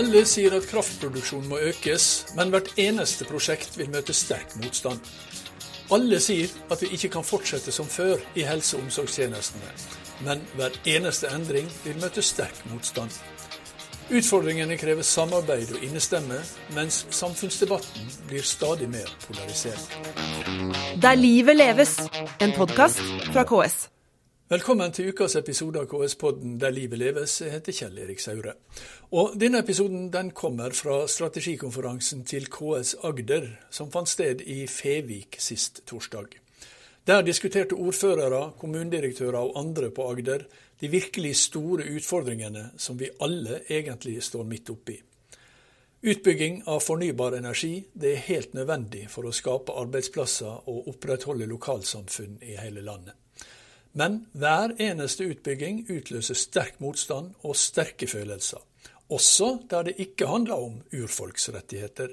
Alle sier at kraftproduksjonen må økes, men hvert eneste prosjekt vil møte sterk motstand. Alle sier at vi ikke kan fortsette som før i helse- og omsorgstjenestene, men hver eneste endring vil møte sterk motstand. Utfordringene krever samarbeid og innestemme, mens samfunnsdebatten blir stadig mer polarisert. Der livet leves, en podkast fra KS. Velkommen til ukas episode av KS-podden Der livet leves. Jeg heter Kjell Erik Saure. Og Denne episoden den kommer fra strategikonferansen til KS Agder, som fant sted i Fevik sist torsdag. Der diskuterte ordførere, kommunedirektører og andre på Agder de virkelig store utfordringene som vi alle egentlig står midt oppi. Utbygging av fornybar energi det er helt nødvendig for å skape arbeidsplasser og opprettholde lokalsamfunn i hele landet. Men hver eneste utbygging utløser sterk motstand og sterke følelser, også der det ikke handler om urfolksrettigheter.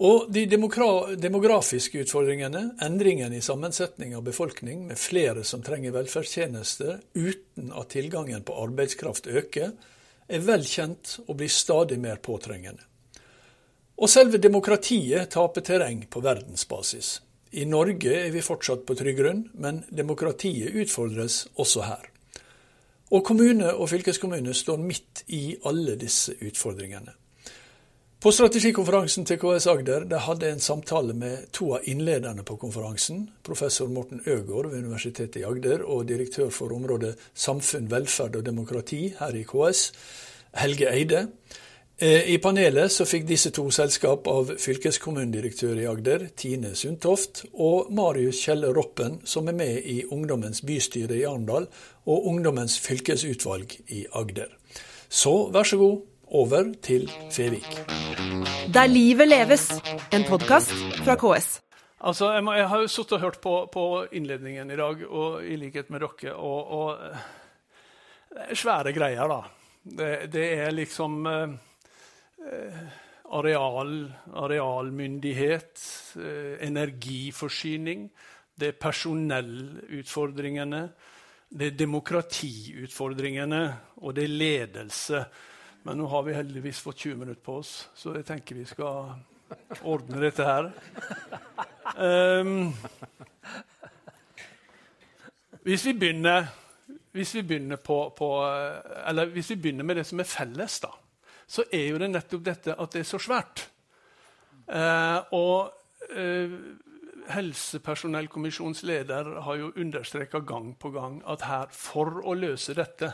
Og de demografiske utfordringene, endringen i sammensetning av befolkning med flere som trenger velferdstjenester uten at tilgangen på arbeidskraft øker, er vel kjent og blir stadig mer påtrengende. Og selve demokratiet taper terreng på verdensbasis. I Norge er vi fortsatt på trygg grunn, men demokratiet utfordres også her. Og kommune og fylkeskommune står midt i alle disse utfordringene. På strategikonferansen til KS Agder der hadde en samtale med to av innlederne på konferansen. Professor Morten Øgård ved Universitetet i Agder og direktør for området samfunn, velferd og demokrati her i KS, Helge Eide. Eh, I panelet så fikk disse to selskap av fylkeskommunedirektør i Agder, Tine Sundtoft, og Marius Kjelle Roppen, som er med i Ungdommens bystyre i Arendal og Ungdommens fylkesutvalg i Agder. Så vær så god, over til Fevik. Der livet leves, en podkast fra KS. Altså, jeg, må, jeg, har jo sittet og hørt på, på, innledningen i dag, og i likhet med dere. Og, og er svære greier, da. Det, det er liksom eh, Eh, areal, arealmyndighet, eh, energiforsyning, det er personellutfordringene, det er demokratiutfordringene, og det er ledelse. Men nå har vi heldigvis fått 20 minutter på oss, så jeg tenker vi skal ordne dette her. Um, hvis vi begynner, hvis vi begynner på, på, Eller hvis vi begynner med det som er felles, da så er jo det nettopp dette at det er så svært. Eh, og eh, Helsepersonellkommisjonens leder har jo understreka gang på gang at her, for å løse dette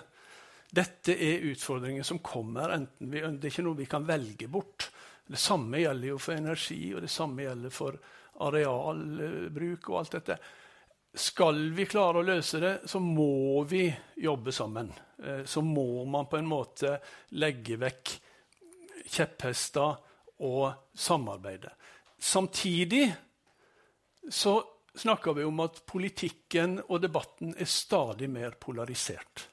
Dette er utfordringer som kommer enten vi, Det er ikke noe vi kan velge bort. Det samme gjelder jo for energi, og det samme gjelder for arealbruk og alt dette. Skal vi klare å løse det, så må vi jobbe sammen. Eh, så må man på en måte legge vekk kjepphester og samarbeide. Samtidig så snakker vi om at politikken og debatten er stadig mer polarisert.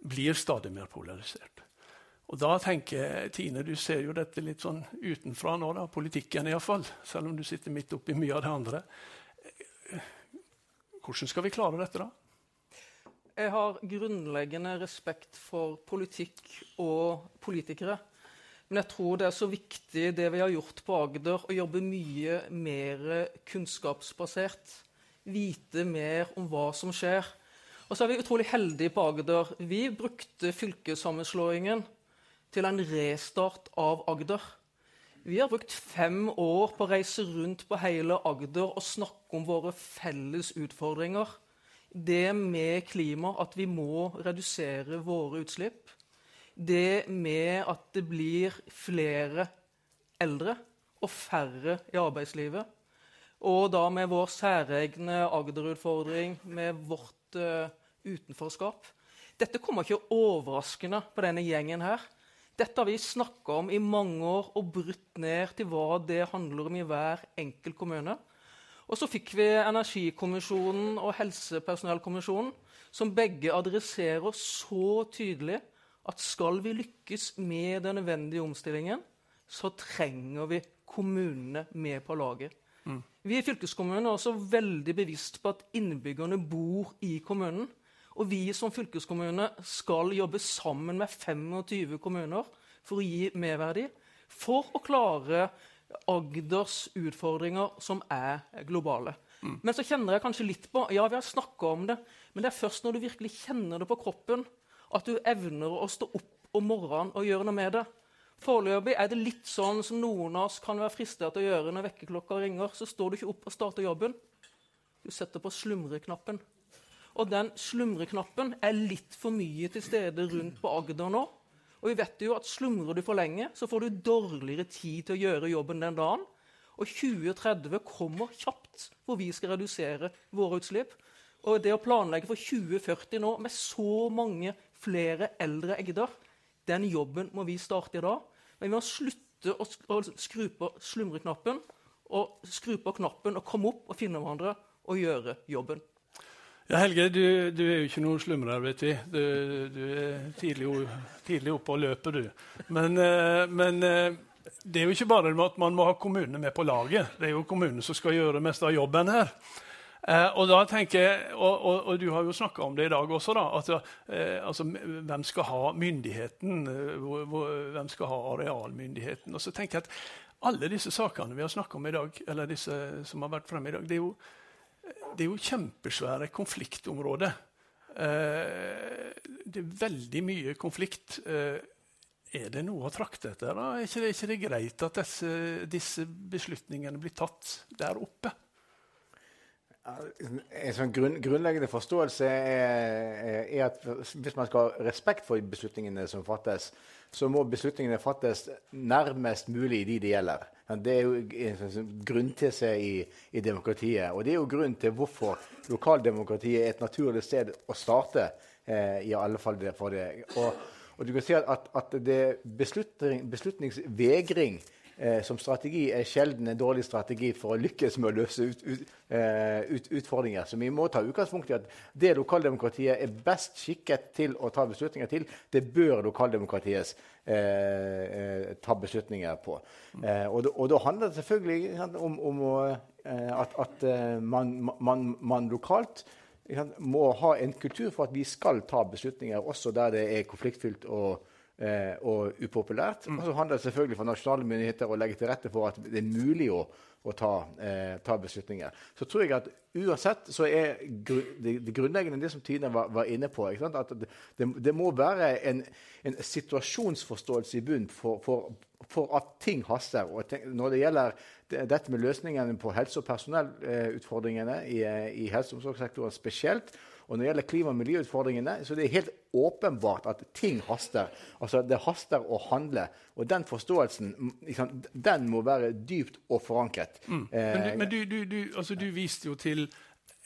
Blir stadig mer polarisert. Og da tenker jeg, Tine, du ser jo dette litt sånn utenfra nå, da, politikken iallfall, selv om du sitter midt oppi mye av det andre. Hvordan skal vi klare dette, da? Jeg har grunnleggende respekt for politikk og politikere. Men jeg tror det er så viktig det vi har gjort på Agder, å jobbe mye mer kunnskapsbasert. Vite mer om hva som skjer. Og så er vi utrolig heldige på Agder. Vi brukte fylkessammenslåingen til en restart av Agder. Vi har brukt fem år på å reise rundt på hele Agder og snakke om våre felles utfordringer. Det med klima, at vi må redusere våre utslipp det med at det blir flere eldre og færre i arbeidslivet. Og da med vår særegne Agder-utfordring, med vårt uh, utenforskap. Dette kommer ikke overraskende på denne gjengen her. Dette har vi snakka om i mange år og brutt ned til hva det handler om i hver enkelt kommune. Og så fikk vi Energikommisjonen og Helsepersonellkommisjonen, som begge adresserer så tydelig at skal vi lykkes med den nødvendige omstillingen, så trenger vi kommunene med på laget. Mm. Vi i fylkeskommunen er også veldig bevisst på at innbyggerne bor i kommunen. Og vi som fylkeskommune skal jobbe sammen med 25 kommuner for å gi merverdi. For å klare Agders utfordringer, som er globale. Mm. Men så kjenner jeg kanskje litt på Ja, vi har snakka om det, men det er først når du virkelig kjenner det på kroppen, at du evner å stå opp om morgenen og gjøre noe med det. Foreløpig er det litt sånn som noen av oss kan være fristet til å gjøre når vekkerklokka ringer. Så står du ikke opp og starter jobben. Du setter på slumreknappen. Og den slumreknappen er litt for mye til stede rundt på Agder nå. Og vi vet jo at slumrer du for lenge, så får du dårligere tid til å gjøre jobben den dagen. Og 2030 kommer kjapt, hvor vi skal redusere våre utslipp. Og det å planlegge for 2040 nå, med så mange flere eldre egder, den jobben må vi starte i dag. Men vi må slutte å, skru på slumreknappen og skru på knappen og komme opp og finne hverandre og gjøre jobben. Ja, Helge, du, du, er jo ikke noen slumrer, vet vi. Du, du er tidlig, tidlig, oppe og løper, du. Men, eh, men, eh, det er jo ikke bare at man må ha kommunene med på laget. Det er jo kommunene som skal gjøre mest av jobben her. Eh, og da tenker jeg, og, og, og, du har jo snakka om det i dag også, da, at eh, altså, hvem skal ha myndigheten? Hvor, hvor, hvem skal ha arealmyndigheten? Og så tenker jeg at alle disse sakene vi har snakka om i dag, eller disse som har vært fremme i dag, det er jo det er jo kjempesvære konfliktområder. Eh, det er veldig mye konflikt. Eh, er det noe å trakte etter? Da? Er ikke det, ikke det greit at disse, disse, beslutningene blir tatt der oppe? En sånn grunn, grunnleggende forståelse er, er, at hvis man skal ha respekt for beslutningene som fattes, så må beslutningene fattes nærmest mulig de det gjelder. Det er jo en sånn grunntese i, i, demokratiet. Og det er jo grunnen til hvorfor lokaldemokratiet er et naturlig sted å starte. Eh, i alle fall for det. Og, og du kan si at, at det beslutning, beslutningsvegring eh, som strategi er sjelden en dårlig strategi for å lykkes med å løse ut, ut, eh, ut, utfordringer. Så vi må ta utgangspunkt i at det lokaldemokratiet er best skikket til å ta beslutninger til, det bør lokaldemokratiet eh, eh, ta beslutninger på. Eh, og, og, da handler det selvfølgelig om, om å, at, at man, man, man lokalt må ha en kultur for at vi skal ta beslutninger også der det er konfliktfylt og eh, og upopulært. Mm. Og så handler det selvfølgelig for nasjonale myndigheter å legge til rette for at det er mulig å, å ta, eh, ta, beslutninger. Så tror jeg at uansett så er gru, det, det, grunnleggende det som Tine var, var inne på. At det, det, må være en, en situasjonsforståelse i bunn for, for, for, at ting haster. Og tenk, når det gjelder dette med løsningene på helse- og personellutfordringene i, i helse- og omsorgssektoren spesielt, og når det gjelder klima- og miljøutfordringene, så det er helt åpenbart at ting haster. Altså, Det haster å handle. Og den forståelsen den må være dypt og forankret. Mm. Men, du, men du, du, du, altså, du viste jo til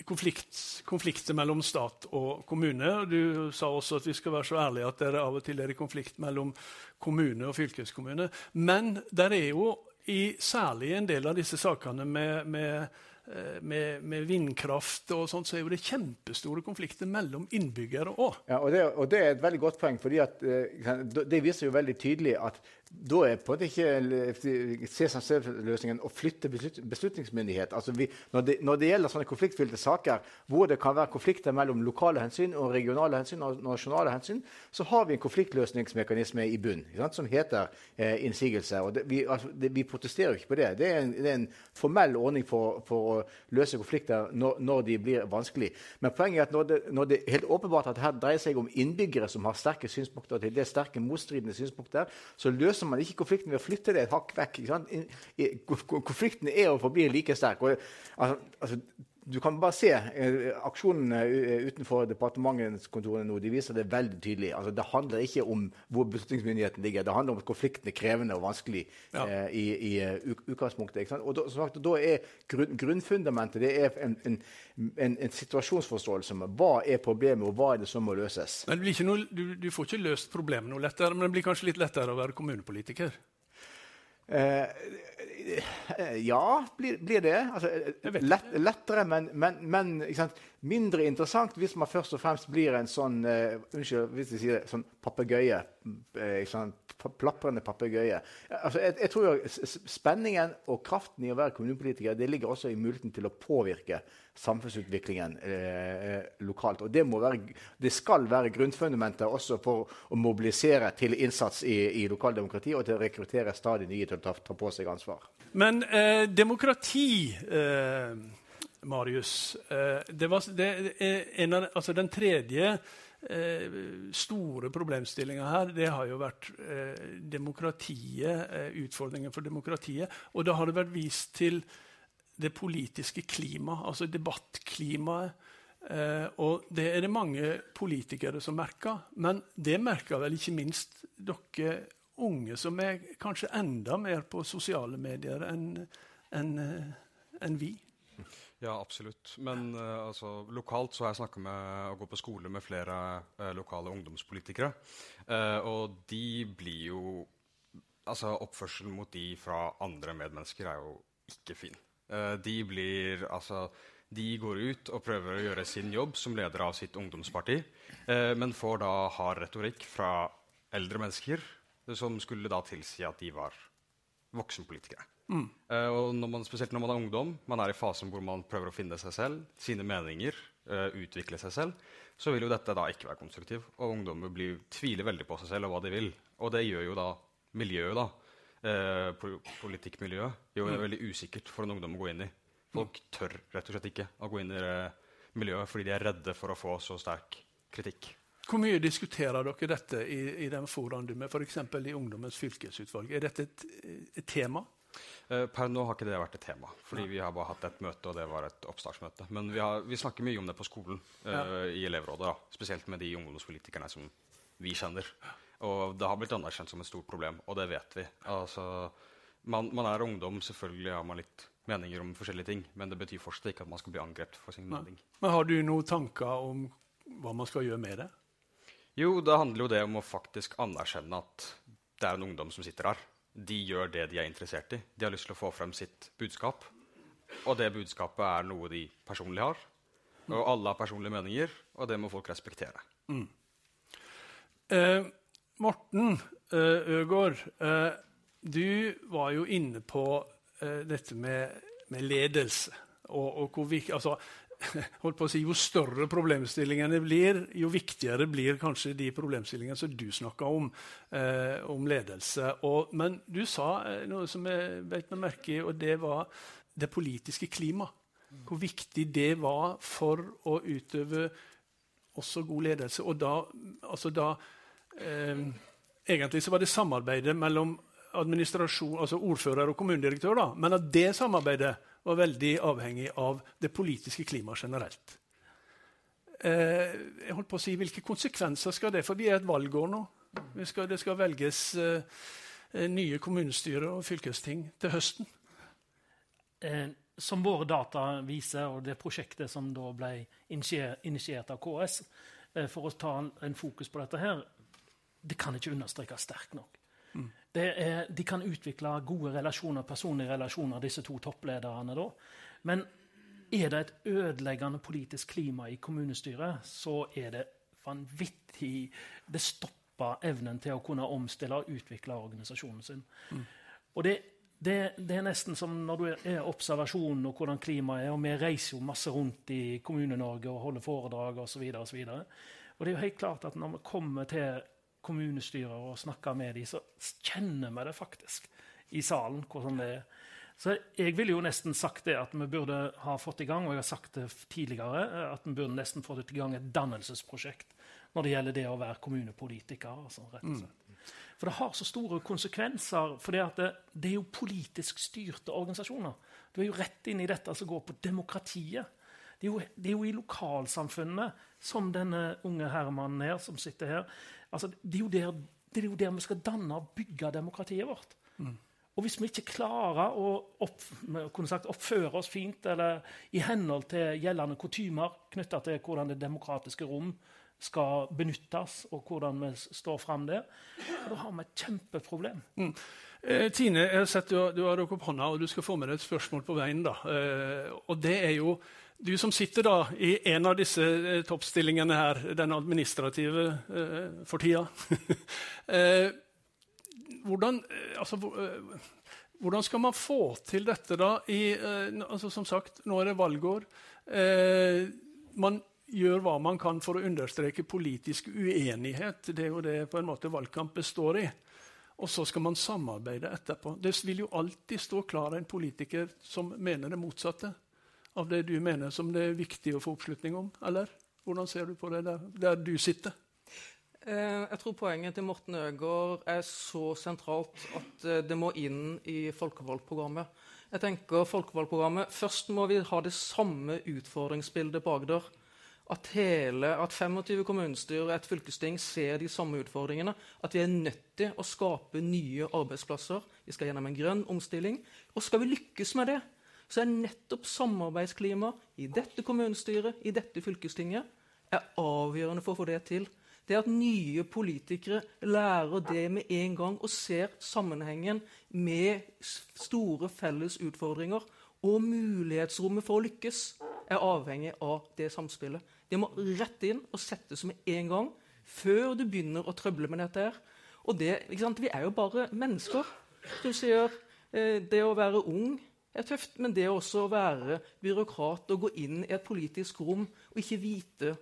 konflikt, konflikter mellom stat og kommune. og Du sa også at vi skal være så ærlige at det av og til er det konflikt mellom kommune og fylkeskommune. Men der er jo i særlig en del av disse sakene med, med Eh, med, med, vindkraft og sånt, så er jo det kjempestore konflikter mellom innbyggere òg. Ja, og, og, det er et veldig godt poeng, fordi at, eh, det viser jo veldig tydelig at da er på en måte ikke CSMC-løsningen å flytte beslutningsmyndighet. Altså vi, når, det, når, det, gjelder sånne konfliktfylte saker hvor det kan være konflikter mellom lokale hensyn og regionale hensyn og nasjonale hensyn, så har vi en konfliktløsningsmekanisme i bunn som heter eh, innsigelse. Og det, vi, altså, det, vi, protesterer jo ikke på det. Det er en, er en formell ordning for, for, å løse konflikter når, når, de blir vanskelig. Men poenget er at når det, når det helt åpenbart at her dreier seg om innbyggere som har sterke synspunkter til det sterke motstridende synspunkter, så løser løser man ikke konflikten ved å flytte det et hakk vekk. Konflikten er og forblir like sterk. Og, altså, altså, du kan bare se eh, aksjonene utenfor departementets kontorene nå. De viser det veldig tydelig. Altså, det handler ikke om hvor beslutningsmyndigheten ligger. Det handler om at konflikten er krevende og vanskelig ja. eh, i, i uh, utgangspunktet. Og da, sagt, da, er grunn, grunnfundamentet det er en, en, en, en, situasjonsforståelse med hva er problemet, og hva er det som må løses. Men noe, du, du, får ikke løst problemet noe lettere, men det blir kanskje litt lettere å være kommunepolitiker? Eh, ja, blir, blir det. Altså, lett, lettere, men, men, men mindre interessant hvis man først og fremst blir en sånn uh, unnskyld hvis jeg sier det, sånn papegøye uh, plaprende papegøye. Altså, jeg, jeg, tror Spenningen og kraften i å være kommunepolitiker det ligger også i muligheten til å påvirke samfunnsutviklingen eh, lokalt. Og det, være, det, skal være grunnfundamentet også for å mobilisere til innsats i, i lokaldemokratiet og til å rekruttere stadig nye til å ta, ta på seg ansvar. Men eh, demokrati eh, Marius. Eh, det var, det en av, altså den tredje Eh, store problemstillinga her det har jo vært eh, demokratiet, eh, utfordringen for demokratiet. Og da har det vært vist til det politiske klimaet, altså debattklimaet. Eh, og det er det mange politikere som merker. Men det merker vel ikke minst dere unge, som er kanskje enda mer på sosiale medier enn en, en vi. Ja, absolutt. Men uh, altså, lokalt så har jeg snakka med å gå på skole med flere uh, lokale ungdomspolitikere. Uh, og de blir jo Altså, oppførselen mot de fra andre medmennesker er jo ikke fin. de blir Altså de går ut og prøver å gjøre sin jobb som leder av sitt ungdomsparti, men får da hard retorikk fra eldre mennesker som skulle da tilsi at de var voksenpolitikere. Mm. Uh, og når man, spesielt når man er ungdom, man er i fasen hvor man prøver å finne seg selv, sine meninger, uh, utvikle seg selv, så vil jo dette da ikke være konstruktiv. Og ungdommer blir, tviler veldig på seg selv og hva de vil. Og det gjør jo da miljøet, da, uh, politikkmiljøet, gjør det mm. veldig usikkert for en ungdom å gå inn i. Folk tør rett og slett ikke å gå inn i det miljøet fordi de er redde for å få så sterk kritikk. Hvor mye diskuterer dere dette i, i den foraen du med f.eks. i Ungdommens fylkesutvalg? Er dette et, et tema? Uh, per nå har ikke det vært et tema. fordi. Vi har bare hatt et møte, og det var et oppstartsmøte. Men vi, har, vi snakker mye om det på skolen, uh, ja. i elevrådet. Da. Spesielt med de ungdomspolitikerne som vi kjenner. Og det har blitt anerkjent som et stort problem, og det vet vi. Altså, man, man, er ungdom, selvfølgelig har man litt meninger om forskjellige ting, men det betyr fortsatt ikke at man skal bli angrepet for sin mening. Men Har du noen tanker om hva man skal gjøre med det? Jo, det handler jo det om å faktisk anerkjenne at det er en ungdom som sitter her de gjør det de er interessert i. De har lyst til å få frem sitt budskap. Og det budskapet er noe de personlig har. Og alle har personlige meninger, og det må folk respektere. Mm. Eh, Morten eh, Øgård, eh, du var jo inne på eh, dette med, med ledelse. Og, og vi, altså, holdt på å si, Jo større problemstillingene blir, jo viktigere blir kanskje de problemstillingene som du snakka om, eh, om ledelse. Og, men du sa eh, noe som jeg beit meg merke i, og det var det politiske klimaet. Hvor viktig det var for å utøve også god ledelse. Og da, altså da eh, Egentlig så var det samarbeidet mellom administrasjon, altså ordfører og kommunedirektør, da, men at det samarbeidet var veldig avhengig av det politiske klimaet generelt. Eh, jeg holdt på å si, Hvilke konsekvenser skal det For vi er et valgår nå. Skal, det skal velges eh, nye kommunestyrer og fylkesting til høsten. Eh, som våre data viser, og det prosjektet som da ble initiert av KS, eh, for å ta en fokus på dette her, det kan ikke understrekes sterkt nok. Er, de kan utvikle gode relasjoner, personlige relasjoner, disse to topplederne. da. Men er det et ødeleggende politisk klima i kommunestyret, så er det vanvittig Det stopper evnen til å kunne omstille og utvikle organisasjonen sin. Mm. Og det, det, det, er nesten som når du er observasjonen og hvordan klimaet er. og Vi reiser jo masse rundt i Kommune-Norge og holder foredrag osv. Og, så og, og det er jo helt klart at når vi kommer til kommunestyrer og snakker med dem, så kjenner vi det faktisk i salen. hvordan det er. Så jeg ville jo nesten sagt det at vi burde ha fått i gang og jeg har sagt det tidligere, at vi burde nesten fått i gang et dannelsesprosjekt når det gjelder det å være kommunepolitiker. Altså, rett og slett. For det har så store konsekvenser. For det, det, er jo politisk styrte organisasjoner. Du er jo rett inn i dette som går på demokratiet. Det er, jo, det er jo i lokalsamfunnene, som denne unge herremannen her som sitter her, Altså, det, er der, det, er jo der, vi skal danne og bygge demokratiet vårt. Mm. Og hvis vi ikke klarer å opp, sagt, oppføre oss fint eller i henhold til gjeldende kutymer knytta til hvordan det demokratiske rom skal benyttes, og hvordan vi står fram der, da har vi et kjempeproblem. Mm. Eh, Tine, jeg har sett du, du har rukket opp hånda, og du skal få med deg et spørsmål på veien. da. Eh, og det er jo du som sitter da i en av disse eh, toppstillingene her, den administrative eh, for tida eh, hvordan, eh, altså, hvordan, skal man få til dette, da? I, altså, som sagt, nå er det valgår. Man gjør hva man kan for å understreke politisk uenighet. Det er jo det på en måte valgkamp består i. Og så skal man samarbeide etterpå. Det vil jo alltid stå klar en politiker som mener det motsatte av det du mener som det er viktig å få oppslutning om. Eller hvordan ser du på det der, der du sitter? Eh, jeg tror poenget til Morten Øgård er så sentralt at eh, det må inn i folkevalgtprogrammet. Jeg tenker folkevalgtprogrammet, Først må vi ha det samme utfordringsbildet på Agder at, hele, at 25 kommunestyrer og et fylkesting ser de samme utfordringene. At vi er nødt til å skape nye arbeidsplasser. Vi skal gjennom en grønn omstilling. Og skal vi lykkes med det, så er nettopp samarbeidsklima i dette kommunestyret, i dette fylkestinget, er avgjørende for å få det til. Det at nye politikere lærer det med en gang og ser sammenhengen med store felles utfordringer og mulighetsrommet for å lykkes, er avhengig av det samspillet. Det må rett inn og settes med en gang før du begynner å trøble med dette. her. Og det, Vi er jo bare mennesker. Du sier eh, det å være ung er tøft, men det også å være byråkrat og gå inn i et politisk rom og ikke vite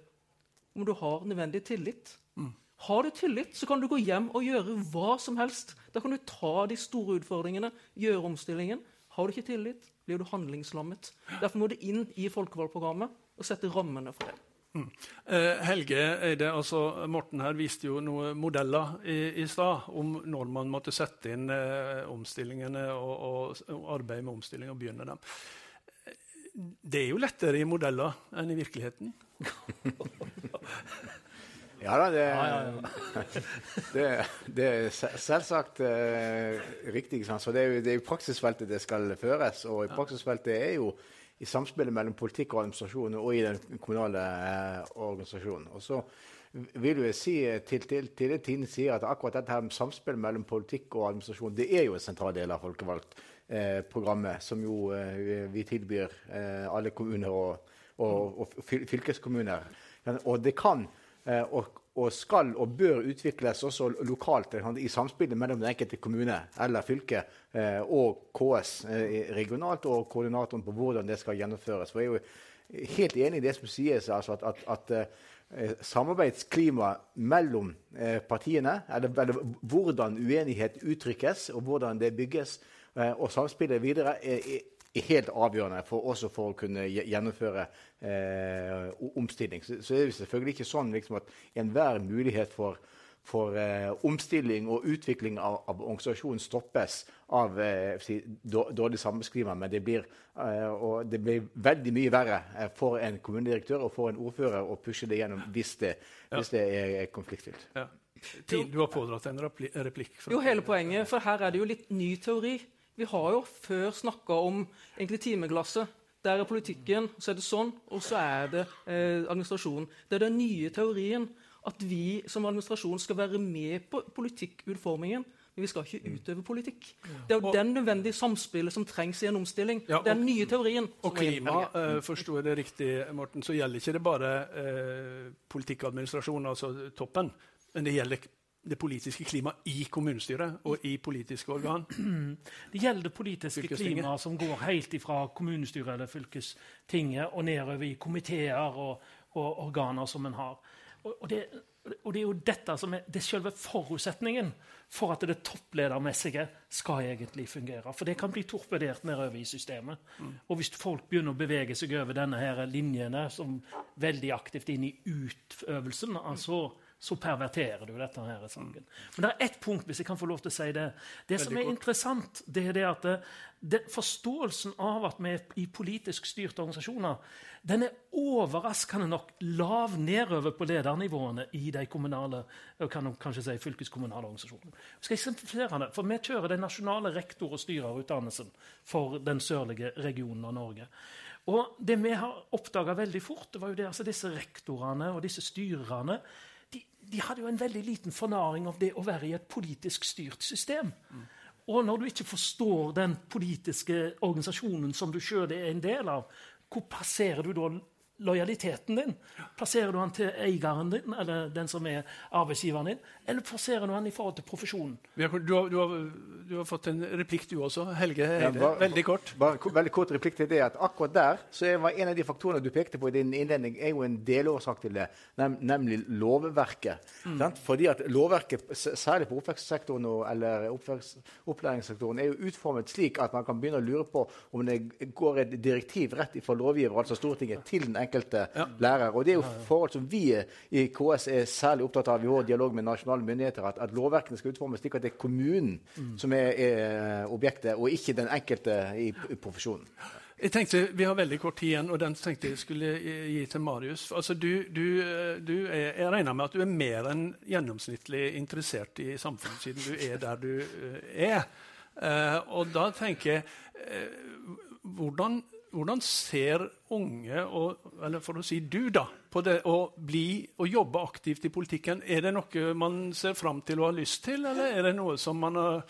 om du har nødvendig tillit. Mm. Har du tillit, så kan du gå hjem og gjøre hva som helst. Da kan du ta de store utfordringene, gjøre omstillingen. Har du ikke tillit, blir du handlingslammet. Derfor må du inn i folkevalgprogrammet og sette rammene for det. Mm. Eh, Helge Eide, altså Morten her viste jo noen modeller i, i stad om når man måtte sette inn eh, omstillingene og, og, og, arbeide med omstilling og begynne dem. Det er jo lettere i modeller enn i virkeligheten. ja da, det, ja, ja, ja. det, det er selvsagt eh, riktig. Så det er, jo, det er jo praksisfeltet det skal føres, og i praksisfeltet er jo i samspillet mellom politikk og administrasjon og i den kommunale eh, organisasjonen. Og så vil jeg si til, til, til det tiden sier at akkurat dette her med samspill mellom politikk og administrasjon det er jo en sentral del av folkevalgtprogrammet, eh, som jo eh, vi tilbyr eh, alle kommuner og, og, og fylkeskommuner. Og det kan eh, og, og skal og bør utvikles også lokalt i samspillet mellom den enkelte kommune eller fylke eh, og KS eh, regionalt, og koordinatoren på hvordan det skal gjennomføres. For jeg er jo helt enig i det som sies, altså at, at, at eh, samarbeidsklima mellom eh, partiene, eller, eller, hvordan uenighet uttrykkes, og hvordan det bygges, eh, og samspillet videre, er, er helt avgjørende for, også for å kunne gjennomføre eh, omstilling. Så, så, er det selvfølgelig ikke sånn liksom, at enhver mulighet for, for eh, omstilling og utvikling av, av organisasjonen stoppes av eh, dårlig samfunnsklima. Men det blir, eh, det blir, veldig mye verre eh, for en kommunedirektør og for en ordfører å pushe det gjennom hvis det, ja. hvis det er, er konfliktfylt. Ja. Du har pådratt en replikk. Jo, hele poenget, for her er det jo litt ny teori. Vi har jo før snakka om egentlig timeglasset. Der er politikken, så er det sånn, og så er det eh, administrasjonen. Det er den nye teorien at vi som administrasjon skal være med på politikkutformingen. Men vi skal ikke utøve politikk. Det er jo den nødvendige samspillet som trengs i en omstilling. Ja, og, den nye teorien. Og klima, uh, forsto jeg det riktig, Morten, så gjelder ikke det bare uh, politikkadministrasjonen, altså toppen, men det gjelder det politiske klimaet i kommunestyret og i politiske organ? Det gjelder det politiske klimaet som går helt fra kommunestyret eller fylkestinget og nedover i komiteer og, og, organer som en har. Og, og, det, og, det, er jo dette som er, det er selve forutsetningen for at det toppledermessige skal egentlig fungere. For det kan bli torpedert nedover i systemet. Mm. Og hvis folk begynner å bevege seg over denne her linjene som veldig aktivt inn i utøvelsen, altså så perverterer du dette her saken. Men det er ett punkt, hvis jeg kan få lov til å si det. Det som er interessant, det er det at det, det, forståelsen av at vi er i politisk styrte organisasjoner, den er overraskende nok lav nedover på ledernivåene i de kommunale og kan kanskje si fylkeskommunale organisasjonene. skal eksemplifisere det, for Vi kjører den nasjonale rektor- og styrerutdannelsen for den sørlige regionen av Norge. Og Det vi har oppdaga veldig fort, det var jo det, altså disse rektorene og disse styrerne de, de, hadde jo en veldig liten fornaring av det å være i et politisk styrt system. Mm. Og når du ikke forstår den politiske organisasjonen som du sjøl er en del av, hvor passerer du da lojaliteten din? Plasserer du den til eieren din, eller den som er arbeidsgiveren din? Eller plasserer du den i forhold til profesjonen? Du har, du, har, du, har, fått en replikk, du også. Helge Heide. Ja, bare, veldig kort. Bare, veldig kort replikk til det at Akkurat der så er en av de faktorene du pekte på i din innledning, er jo en delårsak til det, nem, nemlig lovverket. Mm. Fordi at Lovverket, særlig på oppvekstsektoren eller opplæringssektoren, er jo utformet slik at man kan begynne å lure på om det går et direktiv rett fra lovgiver, altså Stortinget, til den enkelte ja. lærer. Og Det er jo forhold som vi i KS er særlig opptatt av i vår dialog med nasjonale myndigheter, at, at lovverkene skal utformes slik at det er kommunen mm. som er, er, objektet, og ikke den enkelte i, i profesjonen. Jeg tenkte, Vi har veldig kort tid igjen, og den tenkte jeg skulle gi til Marius. Altså, du, du, du er, jeg regner med at du er mer enn gjennomsnittlig interessert i samfunnet, siden du er der du eh, er. Uh, og da tenker jeg uh, hvordan, hvordan, ser unge, og, eller for å si du, da, på det å bli og jobbe aktivt i politikken? Er det noe man ser fram til og har lyst til, eller er det noe som man har,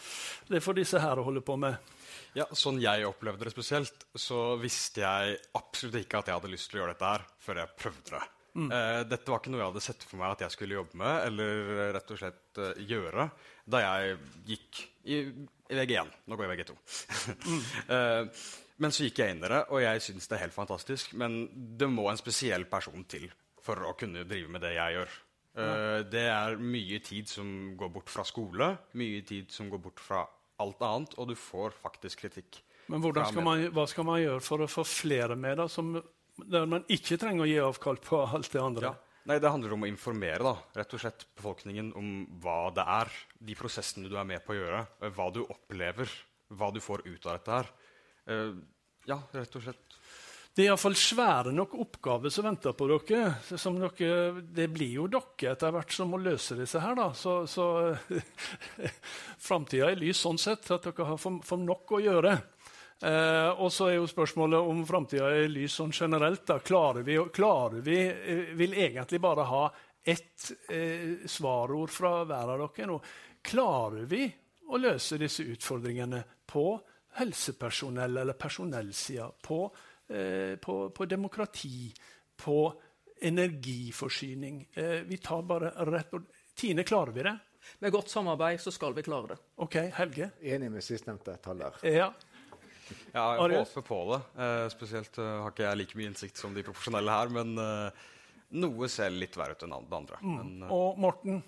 det er for disse her å holde på med? Ja, Sånn jeg opplevde det spesielt, så visste jeg absolutt ikke at jeg hadde lyst til å gjøre dette her før jeg prøvde det. Mm. Uh, dette var ikke noe jeg hadde sett for meg at jeg skulle jobbe med eller rett og slett uh, gjøre da jeg gikk i, i VG1. Nå går jeg i VG2. mm. uh, men så gikk jeg inn i det, og jeg syns det er helt fantastisk. Men det må en spesiell person til for å kunne drive med det jeg gjør. det er mye tid som går bort fra skole, mye tid som går bort fra alt annet, og du får faktisk kritikk. Men skal man, hva skal man gjøre for å få flere med, da, som, der man ikke trenger å gi avkall på alt det andre? Ja. Nei, Det handler om å informere da, rett og slett befolkningen om hva det er. De prosessene du er med på å gjøre, hva du opplever, hva du får ut av dette her. Uh, ja, rett og slett det er iallfall svære nok oppgaver som venter på dere. dere. Det blir jo dere etter hvert som må løse disse her. Da. Så, så framtida er lys sånn sett at dere har for, for nok å gjøre. Eh, og så er jo spørsmålet om framtida er lys sånn generelt. Da. Klarer vi, klarer vi eh, vil egentlig bare ha ett eh, svarord fra hver av dere nå. Klarer vi å løse disse utfordringene på helsepersonell- eller personellsida? på Eh, på, på, demokrati, på energiforsyning. Eh, vi tar bare rett på Tine, klarer vi det? Med godt samarbeid så skal vi klare det. Ok, Helge? Enig med sistnevnte taler. Ja. Ja, jeg håper på det. Eh, spesielt uh, har ikke jeg like mye innsikt som de profesjonelle her, men uh, noe ser litt verre ut enn det andre. Mm. Men, uh, og Morten?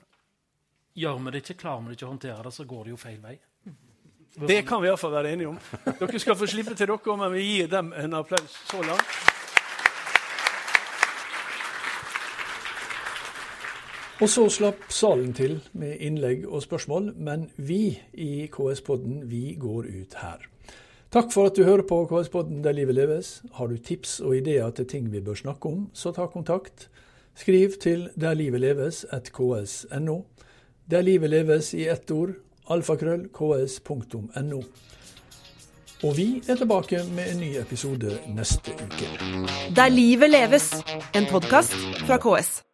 Gjør vi det ikke, klarer vi det ikke å håndtere det, så går det jo feil vei. Det kan vi iallfall være enige om. Dere skal få slippe til dere, men vi gir dem en applaus så langt. Og så slapp salen til med innlegg og spørsmål, men vi i KS-podden vi går ut her. Takk for at du hører på KS-podden Der livet leves. Har du tips og ideer til ting vi bør snakke om, så ta kontakt. Skriv til derlivetleves.ks.no. Der livet leves i ett ord alfakrøllks.no. Og vi er tilbake med en ny episode neste uke. Der livet leves, en podkast fra KS.